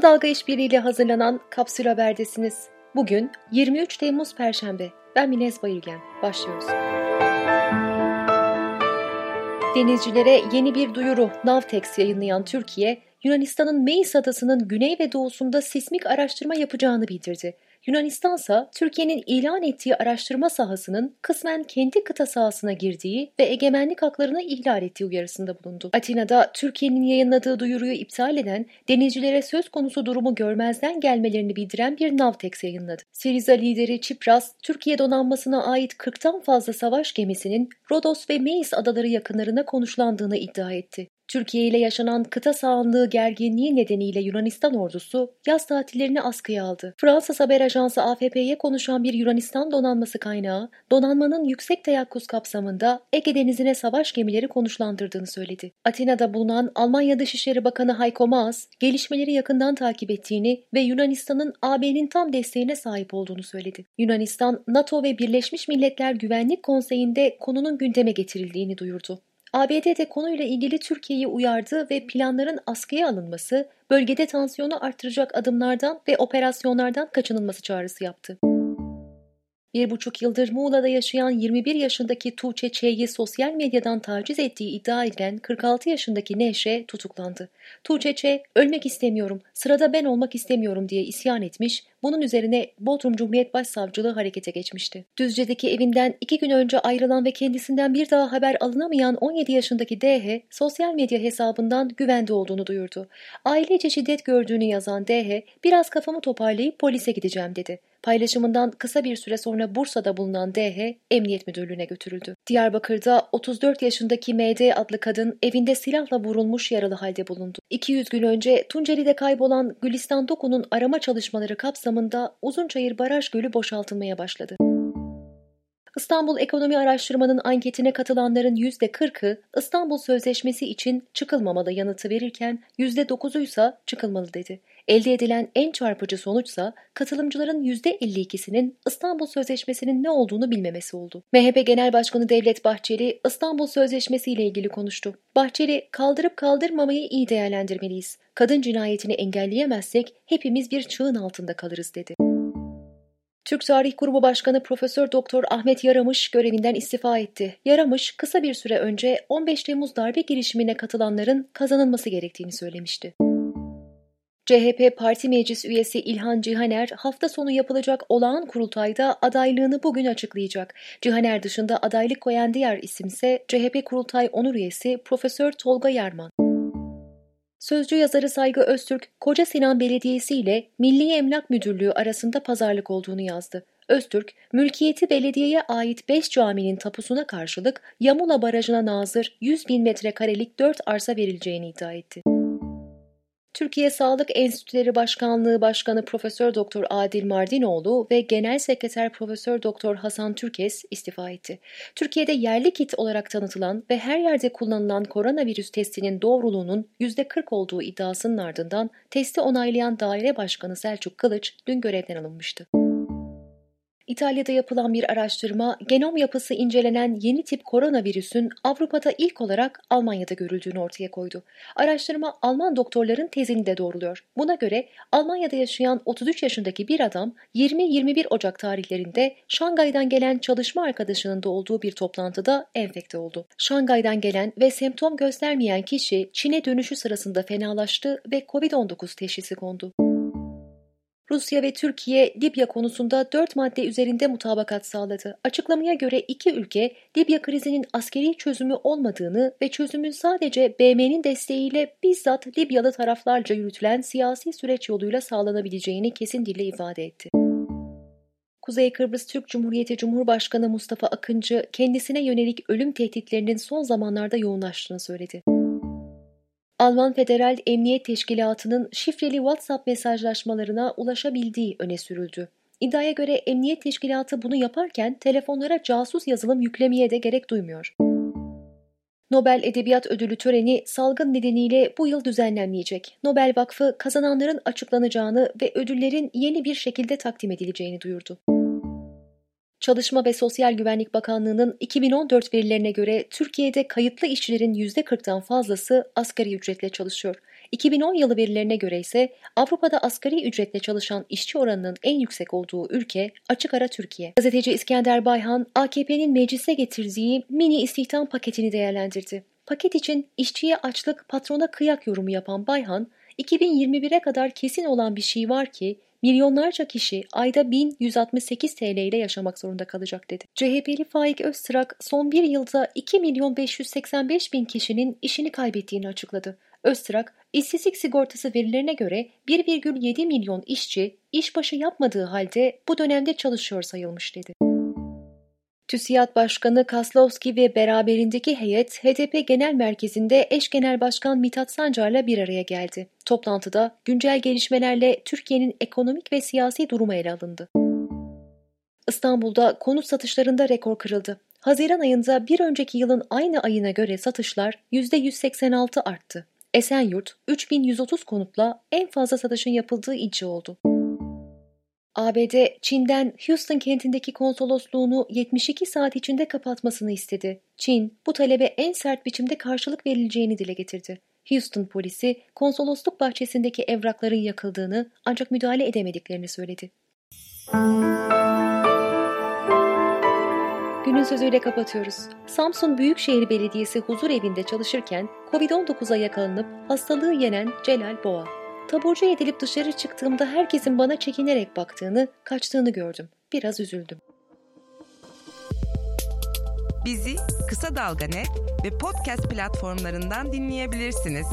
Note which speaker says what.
Speaker 1: Kısa Dalga işbirliğiyle hazırlanan Kapsül Haber'desiniz. Bugün 23 Temmuz Perşembe. Ben Minez Bayülgen. Başlıyoruz. Denizcilere yeni bir duyuru Navtex yayınlayan Türkiye, Yunanistan'ın Meis adasının güney ve doğusunda sismik araştırma yapacağını bildirdi. Yunanistan ise Türkiye'nin ilan ettiği araştırma sahasının kısmen kendi kıta sahasına girdiği ve egemenlik haklarını ihlal ettiği uyarısında bulundu. Atina'da Türkiye'nin yayınladığı duyuruyu iptal eden, denizcilere söz konusu durumu görmezden gelmelerini bildiren bir Navtex yayınladı. Siriza lideri Çipras, Türkiye donanmasına ait 40'tan fazla savaş gemisinin Rodos ve Meis adaları yakınlarına konuşlandığını iddia etti. Türkiye ile yaşanan kıta sahanlığı gerginliği nedeniyle Yunanistan ordusu yaz tatillerini askıya aldı. Fransız haber ajansı AFP'ye konuşan bir Yunanistan donanması kaynağı, donanmanın yüksek teyakkuz kapsamında Ege Denizi'ne savaş gemileri konuşlandırdığını söyledi. Atina'da bulunan Almanya Dışişleri Bakanı Heiko Maas, gelişmeleri yakından takip ettiğini ve Yunanistan'ın AB'nin tam desteğine sahip olduğunu söyledi. Yunanistan, NATO ve Birleşmiş Milletler Güvenlik Konseyi'nde konunun gündeme getirildiğini duyurdu. ABD de konuyla ilgili Türkiye'yi uyardı ve planların askıya alınması, bölgede tansiyonu artıracak adımlardan ve operasyonlardan kaçınılması çağrısı yaptı. Bir buçuk yıldır Muğla'da yaşayan 21 yaşındaki Tuğçe Ç'yi sosyal medyadan taciz ettiği iddia edilen 46 yaşındaki Neşe tutuklandı. Tuğçe Ç, ölmek istemiyorum, sırada ben olmak istemiyorum diye isyan etmiş, bunun üzerine Bodrum Cumhuriyet Başsavcılığı harekete geçmişti. Düzce'deki evinden iki gün önce ayrılan ve kendisinden bir daha haber alınamayan 17 yaşındaki DH, sosyal medya hesabından güvende olduğunu duyurdu. Ailece şiddet gördüğünü yazan DH, biraz kafamı toparlayıp polise gideceğim dedi. Paylaşımından kısa bir süre sonra Bursa'da bulunan DH emniyet müdürlüğüne götürüldü. Diyarbakır'da 34 yaşındaki MD adlı kadın evinde silahla vurulmuş yaralı halde bulundu. 200 gün önce Tunceli'de kaybolan Gülistan Doku'nun arama çalışmaları kapsamında Uzunçayır Baraj Gölü boşaltılmaya başladı. İstanbul Ekonomi Araştırma'nın anketine katılanların %40'ı İstanbul Sözleşmesi için çıkılmamalı yanıtı verirken %9'u ise çıkılmalı dedi. Elde edilen en çarpıcı sonuçsa katılımcıların %52'sinin İstanbul Sözleşmesi'nin ne olduğunu bilmemesi oldu. MHP Genel Başkanı Devlet Bahçeli İstanbul Sözleşmesi ile ilgili konuştu. Bahçeli, kaldırıp kaldırmamayı iyi değerlendirmeliyiz. Kadın cinayetini engelleyemezsek hepimiz bir çığın altında kalırız dedi. Türk Tarih Kurumu Başkanı Profesör Doktor Ahmet Yaramış görevinden istifa etti. Yaramış kısa bir süre önce 15 Temmuz darbe girişimine katılanların kazanılması gerektiğini söylemişti. CHP Parti Meclis üyesi İlhan Cihaner hafta sonu yapılacak olağan kurultayda adaylığını bugün açıklayacak. Cihaner dışında adaylık koyan diğer isimse CHP Kurultay Onur üyesi Profesör Tolga Yarman. Sözcü yazarı Saygı Öztürk, Koca Sinan Belediyesi ile Milli Emlak Müdürlüğü arasında pazarlık olduğunu yazdı. Öztürk, mülkiyeti belediyeye ait 5 caminin tapusuna karşılık Yamula Barajı'na nazır 100 bin metrekarelik 4 arsa verileceğini iddia etti. Türkiye Sağlık Enstitüleri Başkanlığı Başkanı Profesör Doktor Adil Mardinoğlu ve Genel Sekreter Profesör Doktor Hasan Türkes istifa etti. Türkiye'de yerli kit olarak tanıtılan ve her yerde kullanılan koronavirüs testinin doğruluğunun %40 olduğu iddiasının ardından testi onaylayan daire başkanı Selçuk Kılıç dün görevden alınmıştı. İtalya'da yapılan bir araştırma, genom yapısı incelenen yeni tip koronavirüsün Avrupa'da ilk olarak Almanya'da görüldüğünü ortaya koydu. Araştırma Alman doktorların tezini de doğruluyor. Buna göre Almanya'da yaşayan 33 yaşındaki bir adam 20-21 Ocak tarihlerinde Şangay'dan gelen çalışma arkadaşının da olduğu bir toplantıda enfekte oldu. Şangay'dan gelen ve semptom göstermeyen kişi Çin'e dönüşü sırasında fenalaştı ve COVID-19 teşhisi kondu. Rusya ve Türkiye Libya konusunda dört madde üzerinde mutabakat sağladı. Açıklamaya göre iki ülke Libya krizinin askeri çözümü olmadığını ve çözümün sadece BM'nin desteğiyle bizzat Libyalı taraflarca yürütülen siyasi süreç yoluyla sağlanabileceğini kesin dille ifade etti. Kuzey Kıbrıs Türk Cumhuriyeti Cumhurbaşkanı Mustafa Akıncı kendisine yönelik ölüm tehditlerinin son zamanlarda yoğunlaştığını söyledi. Alman Federal Emniyet Teşkilatı'nın şifreli WhatsApp mesajlaşmalarına ulaşabildiği öne sürüldü. İddiaya göre Emniyet Teşkilatı bunu yaparken telefonlara casus yazılım yüklemeye de gerek duymuyor. Nobel Edebiyat Ödülü töreni salgın nedeniyle bu yıl düzenlenmeyecek. Nobel Vakfı kazananların açıklanacağını ve ödüllerin yeni bir şekilde takdim edileceğini duyurdu. Çalışma ve Sosyal Güvenlik Bakanlığı'nın 2014 verilerine göre Türkiye'de kayıtlı işçilerin %40'tan fazlası asgari ücretle çalışıyor. 2010 yılı verilerine göre ise Avrupa'da asgari ücretle çalışan işçi oranının en yüksek olduğu ülke açık ara Türkiye. Gazeteci İskender Bayhan, AKP'nin meclise getirdiği mini istihdam paketini değerlendirdi. Paket için işçiye açlık, patrona kıyak yorumu yapan Bayhan, 2021'e kadar kesin olan bir şey var ki milyonlarca kişi ayda 1168 TL ile yaşamak zorunda kalacak dedi. CHP'li Faik Öztrak son bir yılda 2 milyon 585 bin kişinin işini kaybettiğini açıkladı. Öztrak, işsizlik sigortası verilerine göre 1,7 milyon işçi işbaşı yapmadığı halde bu dönemde çalışıyor sayılmış dedi. TÜSİAD Başkanı Kaslovski ve beraberindeki heyet HDP Genel Merkezi'nde eş genel başkan Mithat Sancar'la bir araya geldi. Toplantıda güncel gelişmelerle Türkiye'nin ekonomik ve siyasi durumu ele alındı. İstanbul'da konut satışlarında rekor kırıldı. Haziran ayında bir önceki yılın aynı ayına göre satışlar %186 arttı. Esenyurt 3130 konutla en fazla satışın yapıldığı ilçe oldu. ABD, Çin'den Houston kentindeki konsolosluğunu 72 saat içinde kapatmasını istedi. Çin, bu talebe en sert biçimde karşılık verileceğini dile getirdi. Houston polisi konsolosluk bahçesindeki evrakların yakıldığını ancak müdahale edemediklerini söyledi. Günün sözüyle kapatıyoruz. Samsun Büyükşehir Belediyesi huzur evinde çalışırken Covid-19'a yakalanıp hastalığı yenen Celal Boğa. Taburcu edilip dışarı çıktığımda herkesin bana çekinerek baktığını, kaçtığını gördüm. Biraz üzüldüm.
Speaker 2: Bizi Kısa Dalga Net ve podcast platformlarından dinleyebilirsiniz.